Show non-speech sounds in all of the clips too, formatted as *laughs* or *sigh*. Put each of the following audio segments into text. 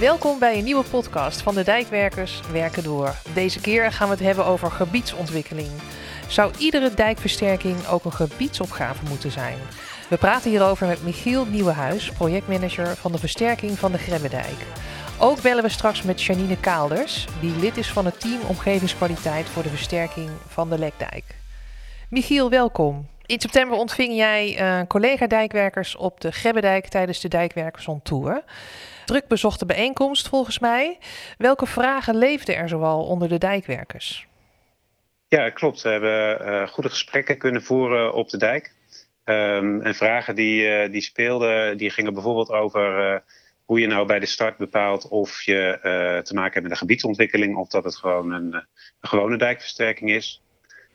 Welkom bij een nieuwe podcast van de Dijkwerkers Werken Door. Deze keer gaan we het hebben over gebiedsontwikkeling. Zou iedere dijkversterking ook een gebiedsopgave moeten zijn? We praten hierover met Michiel Nieuwenhuis, projectmanager van de versterking van de Grebbedijk. Ook bellen we straks met Janine Kaalders, die lid is van het team Omgevingskwaliteit voor de versterking van de Lekdijk. Michiel, welkom. In september ontving jij uh, collega-dijkwerkers op de Grebbedijk tijdens de Dijkwerkers on Tour. Druk bezochte bijeenkomst volgens mij. Welke vragen leefden er zoal onder de dijkwerkers? Ja, klopt. We hebben uh, goede gesprekken kunnen voeren op de dijk. Um, en vragen die, uh, die speelden, die gingen bijvoorbeeld over hoe je nou bij de start bepaalt of je te maken hebt met een gebiedsontwikkeling of dat het gewoon een, een gewone dijkversterking is.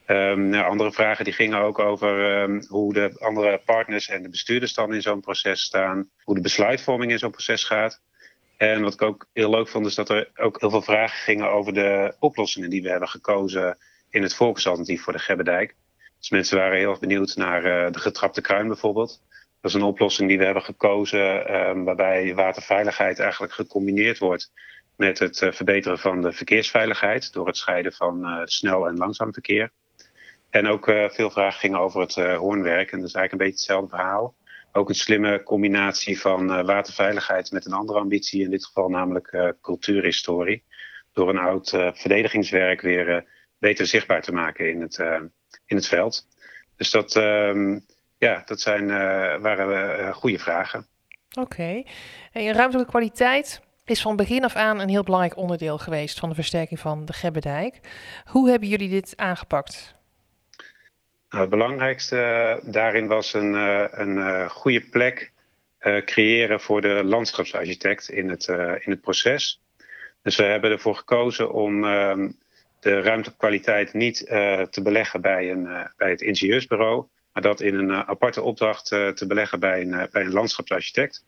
Um, andere vragen die gingen ook over um, hoe de andere partners en de bestuurders dan in zo'n proces staan. Hoe de besluitvorming in zo'n proces gaat. En wat ik ook heel leuk vond is dat er ook heel veel vragen gingen over de oplossingen die we hebben gekozen in het volksalternatief voor de Gebbedijk. Dus mensen waren heel erg benieuwd naar uh, de getrapte kruin bijvoorbeeld. Dat is een oplossing die we hebben gekozen um, waarbij waterveiligheid eigenlijk gecombineerd wordt met het uh, verbeteren van de verkeersveiligheid door het scheiden van uh, snel en langzaam verkeer. En ook uh, veel vragen gingen over het uh, hoornwerk. En dat is eigenlijk een beetje hetzelfde verhaal. Ook een slimme combinatie van uh, waterveiligheid met een andere ambitie, in dit geval namelijk cultuurhistorie. Door een oud verdedigingswerk weer beter zichtbaar te maken in het, in het veld. Dus dat, um, ja, dat zijn, waren goede vragen. Oké. En ruimtelijke kwaliteit is van begin af aan een heel belangrijk onderdeel geweest van de versterking van de Gebbedijk. Hoe hebben jullie dit aangepakt? Nou, het belangrijkste daarin was een, uh, een uh, goede plek creëren voor de landschapsarchitect in het, in het proces. Dus we hebben ervoor gekozen om ehm, de ruimtekwaliteit niet te beleggen bij, een, bij het ingenieursbureau, maar dat in een aparte opdracht te beleggen bij een, bij een landschapsarchitect.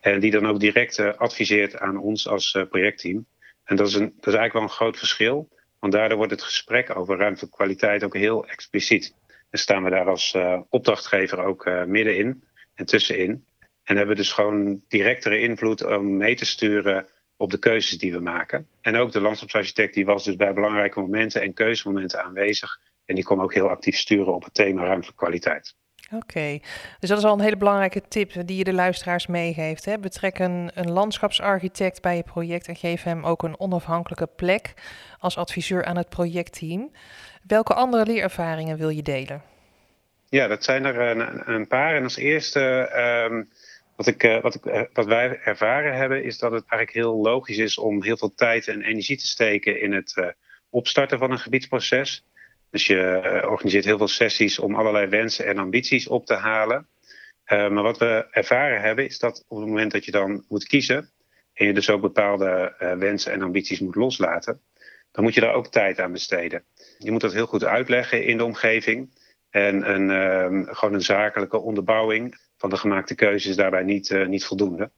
En die dan ook direct adviseert aan ons als projectteam. En dat is, een, dat is eigenlijk wel een groot verschil, want daardoor wordt het gesprek over ruimtekwaliteit ook heel expliciet. En staan we daar als uh, opdrachtgever ook uh, middenin en tussenin. En hebben dus gewoon directere invloed om mee te sturen op de keuzes die we maken. En ook de landschapsarchitect die was dus bij belangrijke momenten en keuzemomenten aanwezig. En die kon ook heel actief sturen op het thema ruimtelijke kwaliteit. Oké, dus dat is al een hele belangrijke tip die je de luisteraars meegeeft. Hè? Betrek een, landschapsarchitect bij je project en geef hem ook een onafhankelijke plek als adviseur aan het projectteam. Welke andere leerervaringen wil je delen? Ja, dat zijn er een, een paar. En als eerste, um, wat, ik, uh, wat, ik, uh, wat wij ervaren hebben, is dat het eigenlijk heel logisch is om heel veel tijd en energie te steken in het uh, opstarten van een gebiedsproces. Dus je organiseert heel veel sessies om allerlei wensen en ambities op te halen. maar wat we ervaren hebben, is dat op het moment dat je dan moet kiezen, en je dus ook bepaalde wensen en ambities moet loslaten, dan moet je daar ook tijd aan besteden. Je moet dat heel goed uitleggen in de omgeving. En een, uh, gewoon een zakelijke onderbouwing van de gemaakte keuzes is daarbij niet, uh, niet voldoende.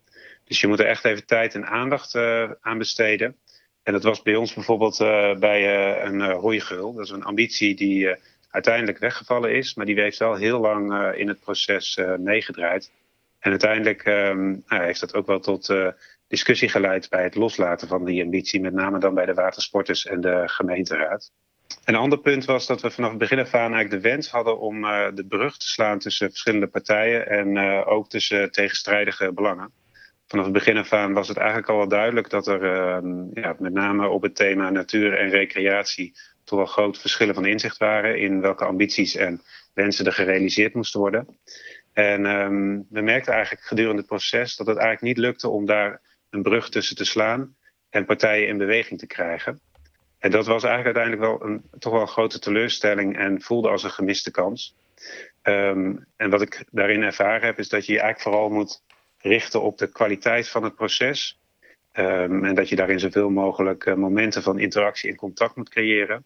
Dus je moet er echt even tijd en aandacht uh, aan besteden. En dat was bij ons bijvoorbeeld uh, bij een uh, hooigeul. Dat is een ambitie die uiteindelijk weggevallen is, maar die heeft wel heel lang in het proces meegedraaid. En uiteindelijk um, nou, heeft dat ook wel tot discussie geleid bij het loslaten van die ambitie, met name dan bij de watersporters en de gemeenteraad. Een ander punt was dat we vanaf het begin af aan eigenlijk de wens hadden om uh, de brug te slaan tussen verschillende partijen en uh, ook tussen tegenstrijdige belangen. Vanaf het begin af aan was het eigenlijk al wel duidelijk dat er uh, ja, met name op het thema natuur en recreatie toch wel grote verschillen van inzicht waren in welke ambities en wensen er gerealiseerd moesten worden. En um, we merkten eigenlijk gedurende het proces dat het eigenlijk niet lukte om daar een brug tussen te slaan en partijen in beweging te krijgen. En dat was eigenlijk uiteindelijk wel een, toch wel een grote teleurstelling en voelde als een gemiste kans. Um, en wat ik daarin ervaren heb, is dat je je eigenlijk vooral moet richten op de kwaliteit van het proces. Um, en dat je daarin zoveel mogelijk uh, momenten van interactie en contact moet creëren.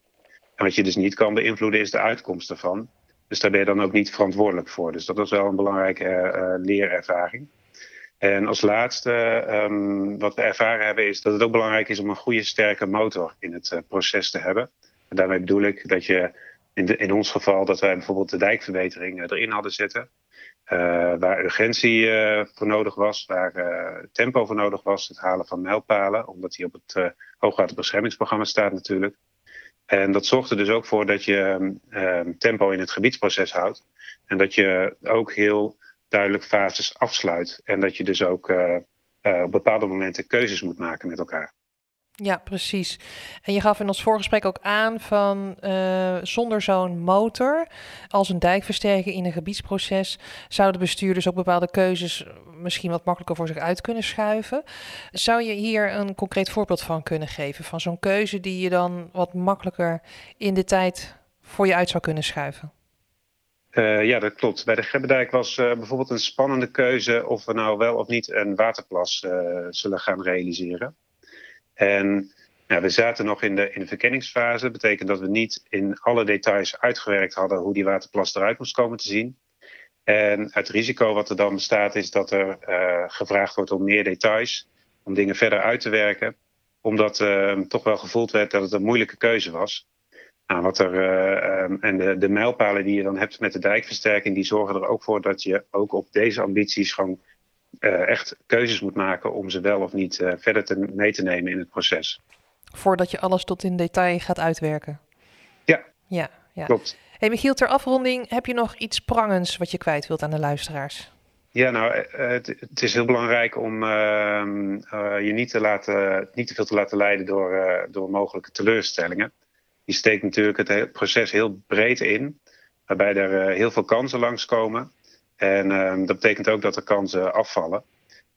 En wat je dus niet kan beïnvloeden, is de uitkomst ervan. Dus daar ben je dan ook niet verantwoordelijk voor. Dus dat was wel een belangrijke uh, leerervaring. En als laatste, um, wat we ervaren hebben, is dat het ook belangrijk is om een goede, sterke motor in het uh, proces te hebben. En daarmee bedoel ik dat je, in, in ons geval, dat wij bijvoorbeeld de dijkverbetering uh, erin hadden zitten. waar urgentie voor nodig was, waar tempo voor nodig was, het halen van mijlpalen, omdat die op het hoogwaterbeschermingsprogramma staat natuurlijk. En dat zorgt er dus ook voor dat je tempo in het gebiedsproces houdt. En dat je ook heel duidelijk fases afsluit. En dat je dus ook op bepaalde momenten keuzes moet maken met elkaar. Ja, precies. En je gaf in ons voorgesprek ook aan van uh, zonder zo'n motor als een dijkversterking in een gebiedsproces zouden bestuurders ook bepaalde keuzes misschien wat makkelijker voor zich uit kunnen schuiven. Zou je hier een concreet voorbeeld van kunnen geven van zo'n keuze die je dan wat makkelijker in de tijd voor je uit zou kunnen schuiven? Uh, ja, dat klopt. Bij de Gebbedijk was uh, bijvoorbeeld een spannende keuze of we nou wel of niet een waterplas zullen gaan realiseren. En we zaten nog in de, in de verkenningsfase. Dat betekent dat we niet in alle details uitgewerkt hadden hoe die waterplas eruit moest komen te zien. En het risico wat er dan bestaat is dat er gevraagd wordt om meer details, om dingen verder uit te werken, omdat toch wel gevoeld werd dat het een moeilijke keuze was. Wat er, uh, um, en de, de mijlpalen die je dan hebt met de dijkversterking, die zorgen er ook voor dat je ook op deze ambities gewoon uh, echt keuzes moet maken om ze wel of niet uh, verder te, mee te nemen in het proces. Voordat je alles tot in detail gaat uitwerken. Ja, ja, ja. klopt. Hey Michiel, ter afronding, heb je nog iets prangends wat je kwijt wilt aan de luisteraars? Ja, nou, eh, het, het is heel belangrijk om uh, je niet te, laten, niet te veel te laten leiden door, door mogelijke teleurstellingen. Je steekt natuurlijk het proces heel breed in, waarbij er heel veel kansen langskomen. En um, dat betekent ook dat er kansen afvallen.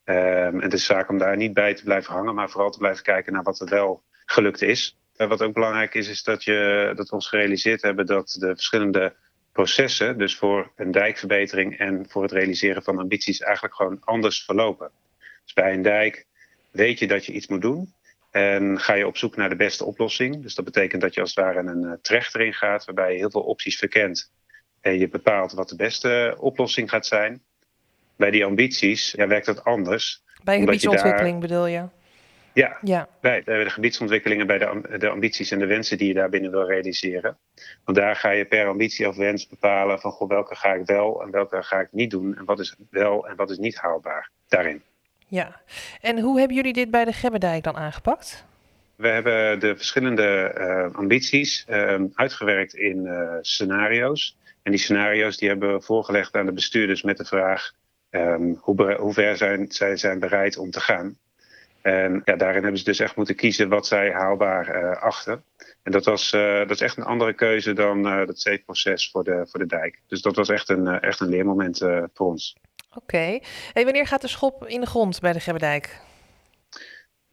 Um, en het is zaak om daar niet bij te blijven hangen, maar vooral te blijven kijken naar wat er wel gelukt is. En wat ook belangrijk is, is dat, je, dat we ons gerealiseerd hebben dat de verschillende processen, dus voor een dijkverbetering en voor het realiseren van ambities, eigenlijk gewoon anders verlopen. Dus bij een dijk weet je dat je iets moet doen. En ga je op zoek naar de beste oplossing. Dus dat betekent dat je als het ware een uh, trechter in gaat, waarbij je heel veel opties verkent en je bepaalt wat de beste oplossing gaat zijn. Bij die ambities ja, werkt dat anders. Bij gebiedsontwikkeling bedoel je? Ja, ja. Bij, bij, de gebiedsontwikkelingen, bij de, de, ambities en de wensen die je daarbinnen wil realiseren. Want daar ga je per ambitie of wens bepalen van goh, welke ga ik wel en welke ga ik niet doen. En wat is wel en wat is niet haalbaar daarin. Ja, en hoe hebben jullie dit bij de Gebbedijk dan aangepakt? We hebben de verschillende uh, ambities uh, uitgewerkt in uh, scenario's. En die scenario's die hebben we voorgelegd aan de bestuurders met de vraag um, hoe, hoe, ver zijn, zij zijn bereid om te gaan. En ja, daarin hebben ze dus echt moeten kiezen wat zij haalbaar uh, achten. En dat, was, dat is echt een andere keuze dan het C-proces voor de, voor de dijk. Dus dat was echt een, echt een leermoment voor ons. Oké. Okay. Hey, wanneer gaat de schop in de grond bij de Gebberdijk?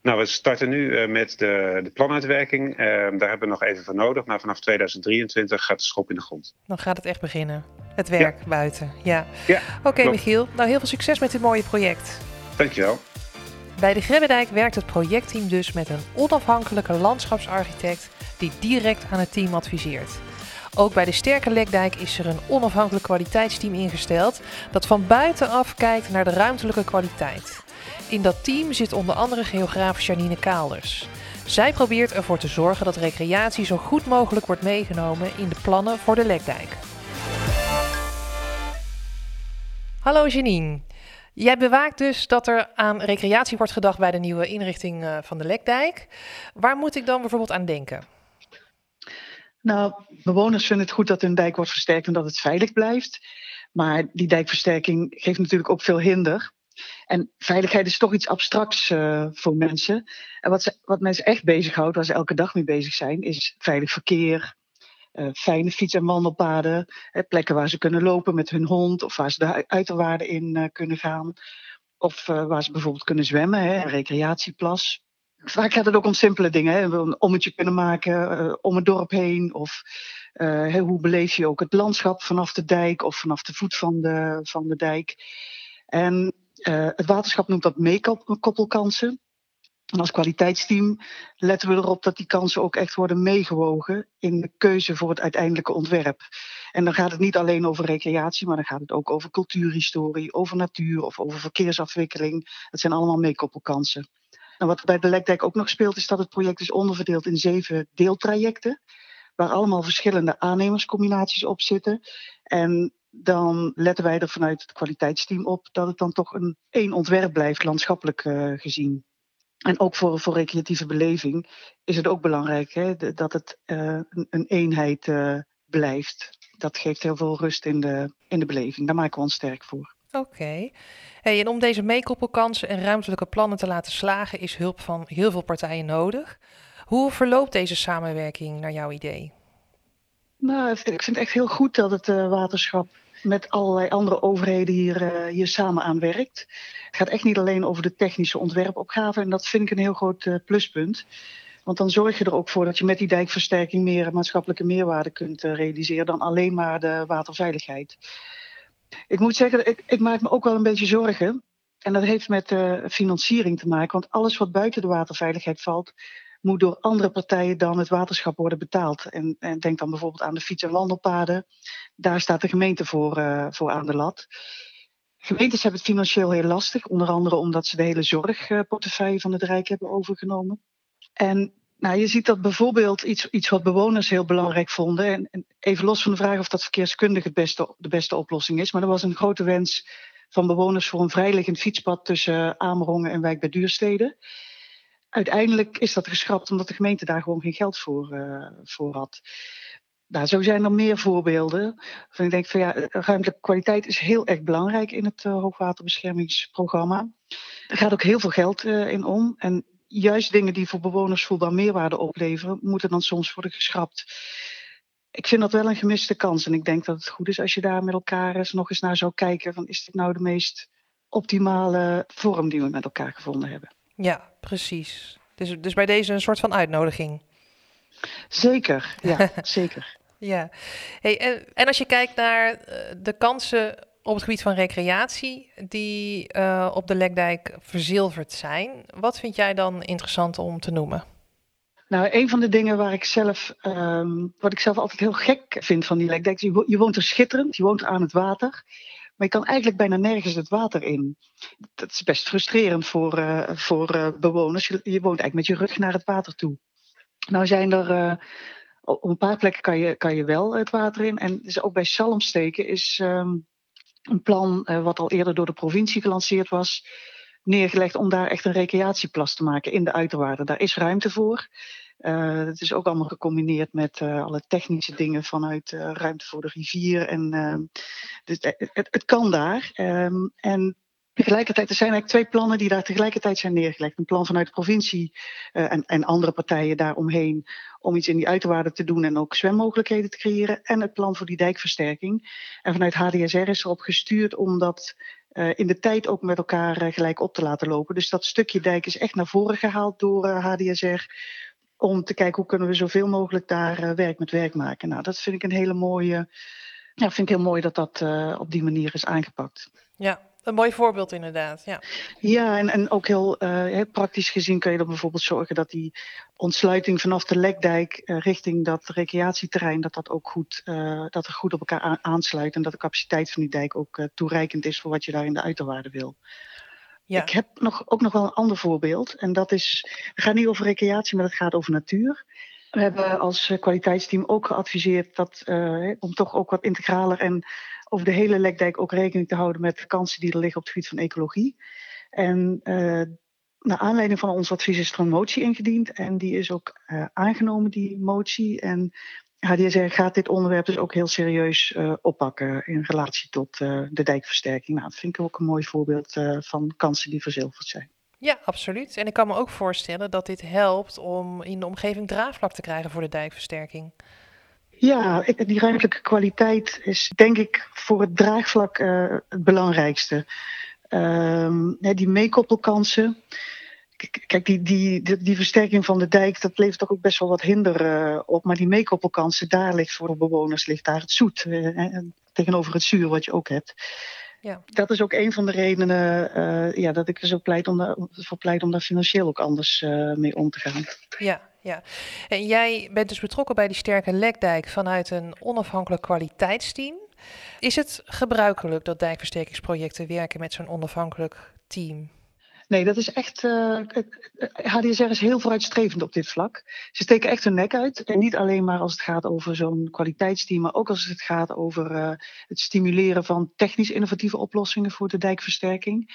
Nou, we starten nu uh, met de, de planuitwerking. Uh, daar hebben we nog even voor nodig. Maar vanaf 2023 gaat de schop in de grond. Dan gaat het echt beginnen. Het werk ja. buiten. Ja. ja Oké, okay, Michiel. Nou, heel veel succes met dit mooie project. Dankjewel. Bij de Grebbedijk werkt het projectteam dus met een onafhankelijke landschapsarchitect die direct aan het team adviseert. Ook bij de Sterke Lekdijk is er een onafhankelijk kwaliteitsteam ingesteld dat van buitenaf kijkt naar de ruimtelijke kwaliteit. In dat team zit onder andere geograaf Janine Kaalders. Zij probeert ervoor te zorgen dat recreatie zo goed mogelijk wordt meegenomen in de plannen voor de Lekdijk. Hallo Janine. Jij bewaakt dus dat er aan recreatie wordt gedacht bij de nieuwe inrichting eh, van de Lekdijk. Waar moet ik dan bijvoorbeeld aan denken? Nou, bewoners vinden het goed dat hun dijk wordt versterkt en dat het veilig blijft. Maar die dijkversterking geeft natuurlijk ook veel hinder. En veiligheid is toch iets abstracts uh, voor mensen. En wat, wat mensen echt bezighoudt, waar ze elke dag mee bezig zijn, is veilig verkeer, uh, fijne fiets- en wandelpaden, hè, plekken waar ze kunnen lopen met hun hond of waar ze de uiterwaarden in kunnen gaan. Of waar ze bijvoorbeeld kunnen zwemmen, hè, een recreatieplas. Vaak gaat het ook om simpele dingen. Hè. Een ommetje kunnen maken om het dorp heen. Of hoe beleef je ook het landschap vanaf de dijk of vanaf de voet van de, van de dijk. En uh, het waterschap noemt dat meekoppelkansen. En als kwaliteitsteam letten we erop dat die kansen ook echt worden meegewogen in de keuze voor het uiteindelijke ontwerp. En dan gaat het niet alleen over recreatie, maar dan gaat het ook over cultuurhistorie, over natuur of over verkeersafwikkeling. Dat zijn allemaal meekoppelkansen. En wat bij de ook nog speelt, is dat het project is onderverdeeld in zeven deeltrajecten, waar allemaal verschillende aannemerscombinaties op zitten. En dan letten wij er vanuit het kwaliteitsteam op dat het dan toch een één ontwerp blijft, landschappelijk uh, gezien. En ook voor, voor recreatieve beleving is het ook belangrijk hè, dat het uh, een, een, eenheid uh, blijft. Dat geeft heel veel rust in de, in de beleving. Daar maken we ons sterk voor. Oké. En om deze meekoppelkansen en ruimtelijke plannen te laten slagen, is hulp van heel veel partijen nodig. Hoe verloopt deze samenwerking naar jouw idee? Nou, ik vind het echt heel goed dat het uh, waterschap met allerlei andere overheden hier, uh, hier samen aan werkt. Het gaat echt niet alleen over de technische ontwerpopgave en dat vind ik een heel groot uh, pluspunt. Want dan zorg je er ook voor dat je met die dijkversterking meer maatschappelijke meerwaarde kunt realiseren dan alleen maar de waterveiligheid. Ik moet zeggen, ik, ik maak me ook wel een beetje zorgen. En dat heeft met financiering te maken. Want alles wat buiten de waterveiligheid valt, moet door andere partijen dan het waterschap worden betaald. En, en denk dan bijvoorbeeld aan de fiets- en wandelpaden. Daar staat de gemeente voor, uh, voor aan de lat. Gemeentes hebben het financieel heel lastig, onder andere omdat ze de hele zorgportefeuille van het Rijk hebben overgenomen. En nou, je ziet dat bijvoorbeeld iets, iets wat bewoners heel belangrijk vonden. En, en even los van de vraag of dat verkeerskundig beste, de beste oplossing is. Maar er was een grote wens van bewoners voor een vrijliggend fietspad tussen Amerongen en Wijk bij Duurstede uiteindelijk is dat geschrapt omdat de gemeente daar gewoon geen geld voor, uh, voor had. Nou, zo zijn er meer voorbeelden. Van ik denk van ja, ruimtelijke kwaliteit is heel erg belangrijk in het uh, hoogwaterbeschermingsprogramma. Er gaat ook heel veel geld uh, in om. En juist dingen die voor bewoners voelbaar meerwaarde opleveren, moeten dan soms worden geschrapt. Ik vind dat wel een gemiste kans. En ik denk dat het goed is als je daar met elkaar eens nog eens naar zou kijken. Van is dit nou de meest optimale vorm die we met elkaar gevonden hebben? Ja, precies. Dus, dus bij deze een soort van uitnodiging. Zeker, ja, *laughs* zeker. Ja, hey, en, en als je kijkt naar de kansen op het gebied van recreatie die uh, op de Lekdijk verzilverd zijn, wat vind jij dan interessant om te noemen? Nou, een van de dingen waar ik zelf, um, wat ik zelf altijd heel gek vind van die Lekdijk, je, je woont er schitterend, je woont aan het water. Maar je kan eigenlijk bijna nergens het water in. Dat is best frustrerend voor, uh, voor uh, bewoners. Je, woont eigenlijk met je rug naar het water toe. Nou zijn er. Op een paar plekken kan je, kan je wel het water in. En dus ook bij Salmsteken is um, een plan wat al eerder door de provincie gelanceerd was, neergelegd om daar echt een recreatieplas te maken in de uiterwaarden. Daar is ruimte voor. Uh, het is ook allemaal gecombineerd met uh, alle technische dingen vanuit ruimte voor de rivier. En, ehm, dus het, het, kan daar. Um, en tegelijkertijd, er zijn eigenlijk twee plannen die daar tegelijkertijd zijn neergelegd. Een plan vanuit de provincie en, en, andere partijen daaromheen om iets in die uiterwaarden te doen en ook zwemmogelijkheden te creëren. En het plan voor die dijkversterking. En vanuit HDSR is erop gestuurd om dat in de tijd ook met elkaar gelijk op te laten lopen. Dus dat stukje dijk is echt naar voren gehaald door HDSR om te kijken hoe kunnen we zoveel mogelijk daar werk met werk maken. Nou, dat vind ik een hele mooie. Ja, vind ik heel mooi dat dat op die manier is aangepakt. Ja, een mooi voorbeeld inderdaad. Ja, ja en, en ook heel, uh, heel praktisch gezien kun je er bijvoorbeeld zorgen dat die ontsluiting vanaf de Lekdijk richting dat recreatieterrein, dat dat ook goed, dat er goed op elkaar aansluit en dat de capaciteit van die dijk ook toereikend is voor wat je daar in de uiterwaarden wil. Ja. Ik heb nog, ook nog wel een ander voorbeeld. En dat is, het gaat niet over recreatie, maar het gaat over natuur. We hebben als eh, kwaliteitsteam ook geadviseerd dat, om toch ook wat integraler en over de hele Lekdijk ook rekening te houden met de kansen die er liggen op het gebied van ecologie. En uh, naar aanleiding van ons advies is er een motie ingediend en die is ook uh, aangenomen, die motie. En HDSR gaat dit onderwerp dus ook heel serieus uh, oppakken in relatie tot de dijkversterking. Nou, dat vind ik ook een mooi voorbeeld van kansen die verzilverd zijn. Ja, absoluut. En ik kan me ook voorstellen dat dit helpt om in de omgeving draagvlak te krijgen voor de dijkversterking. Ja, die ruimtelijke kwaliteit is denk ik voor het draagvlak het belangrijkste. Ehm, die meekoppelkansen kijk, die, die, die, die, versterking van de dijk, dat levert toch ook best wel wat hinder uh, op. Maar die meekoppelkansen, daar ligt voor de bewoners ligt daar het zoet. Uh, tegenover het zuur wat je ook hebt. Ja. Dat is ook een van de redenen uh, ja, dat ik er zo pleit om daar, voor pleit om daar financieel ook anders mee om te gaan. Ja, ja. En jij bent dus betrokken bij die sterke lekdijk vanuit een onafhankelijk kwaliteitsteam. Is het gebruikelijk dat dijkversterkingsprojecten werken met zo'n onafhankelijk team? Nee, dat is echt. Uh, eh, HDSR is heel vooruitstrevend op dit vlak. Ze steken echt hun nek uit. En niet alleen maar als het gaat over zo'n kwaliteitsteam, maar ook als het gaat over uh, het stimuleren van technisch innovatieve oplossingen voor de dijkversterking.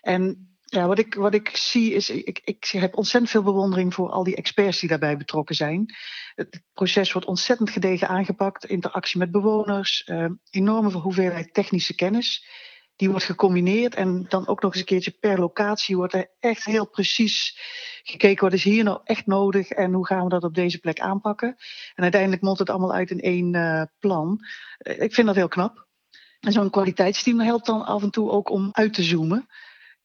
En ja, wat ik, wat ik zie is, ik, ik heb ontzettend veel bewondering voor al die experts die daarbij betrokken zijn. Het proces wordt ontzettend gedegen aangepakt, interactie met bewoners, uh, enorme hoeveelheid technische kennis. Die wordt gecombineerd en dan ook nog eens een keertje per locatie wordt er echt heel precies gekeken wat is hier nou echt nodig en hoe gaan we dat op deze plek aanpakken. En uiteindelijk mondt het allemaal uit in één uh, plan. Uh, ik vind dat heel knap. En zo'n kwaliteitsteam helpt dan af en toe ook om uit te zoomen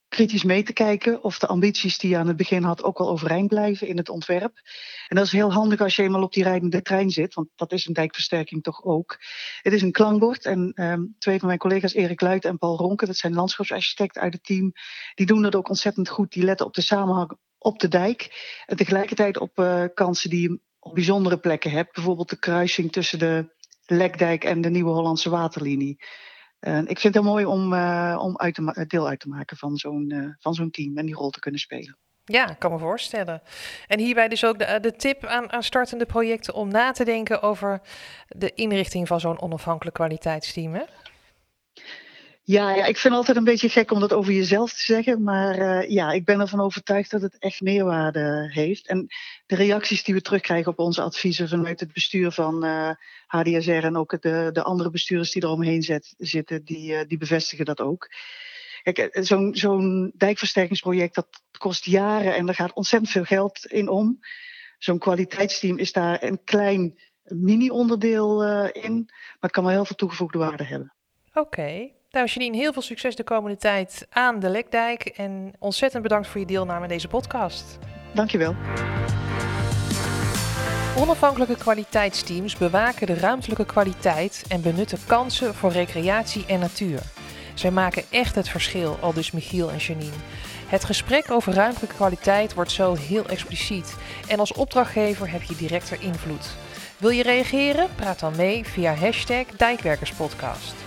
kritisch mee te kijken of de ambities die je aan het begin had ook wel overeind blijven in het ontwerp. En dat is heel handig als je eenmaal op die rijdende trein zit, want dat is een dijkversterking toch ook. Het is een klankbord en um, twee van mijn collega's, Erik Luit en Paul Ronke, dat zijn landschapsarchitecten uit het team, die doen dat ook ontzettend goed. Die letten op de samenhang op de dijk en tegelijkertijd op uh, kansen die je op bijzondere plekken hebt. Bijvoorbeeld de kruising tussen de Lekdijk en de Nieuwe Hollandse Waterlinie. Uh, ik vind het heel mooi om, uh, om uit deel uit te maken van zo'n uh, van zo'n team en die rol te kunnen spelen. Ja, ik kan me voorstellen. En hierbij dus ook de, de tip aan, aan startende projecten om na te denken over de inrichting van zo'n onafhankelijk kwaliteitsteam. Hè? Ja, ja, ik vind altijd een beetje gek om dat over jezelf te zeggen. Maar uh, ja, ik ben ervan overtuigd dat het echt meerwaarde heeft. En de reacties die we terugkrijgen op onze adviezen vanuit het bestuur van HDSR en ook de, de andere bestuurders die eromheen zet, zitten, die, uh, die bevestigen dat ook. Kijk, zo'n zo'n dijkversterkingsproject dat kost jaren en er gaat ontzettend veel geld in om. Zo'n kwaliteitsteam is daar een klein mini-onderdeel in, maar kan wel heel veel toegevoegde waarde hebben. Oké. Nou, Janine, heel veel succes de komende tijd aan de Lekdijk. En ontzettend bedankt voor je deelname aan deze podcast. Dankjewel. Onafhankelijke kwaliteitsteams bewaken de ruimtelijke kwaliteit en benutten kansen voor recreatie en natuur. Zij maken echt het verschil, al dus Michiel en Janine. Het gesprek over ruimtelijke kwaliteit wordt zo heel expliciet en als opdrachtgever heb je directer invloed. Wil je reageren? Praat dan mee via hashtag Dijkwerkerspodcast.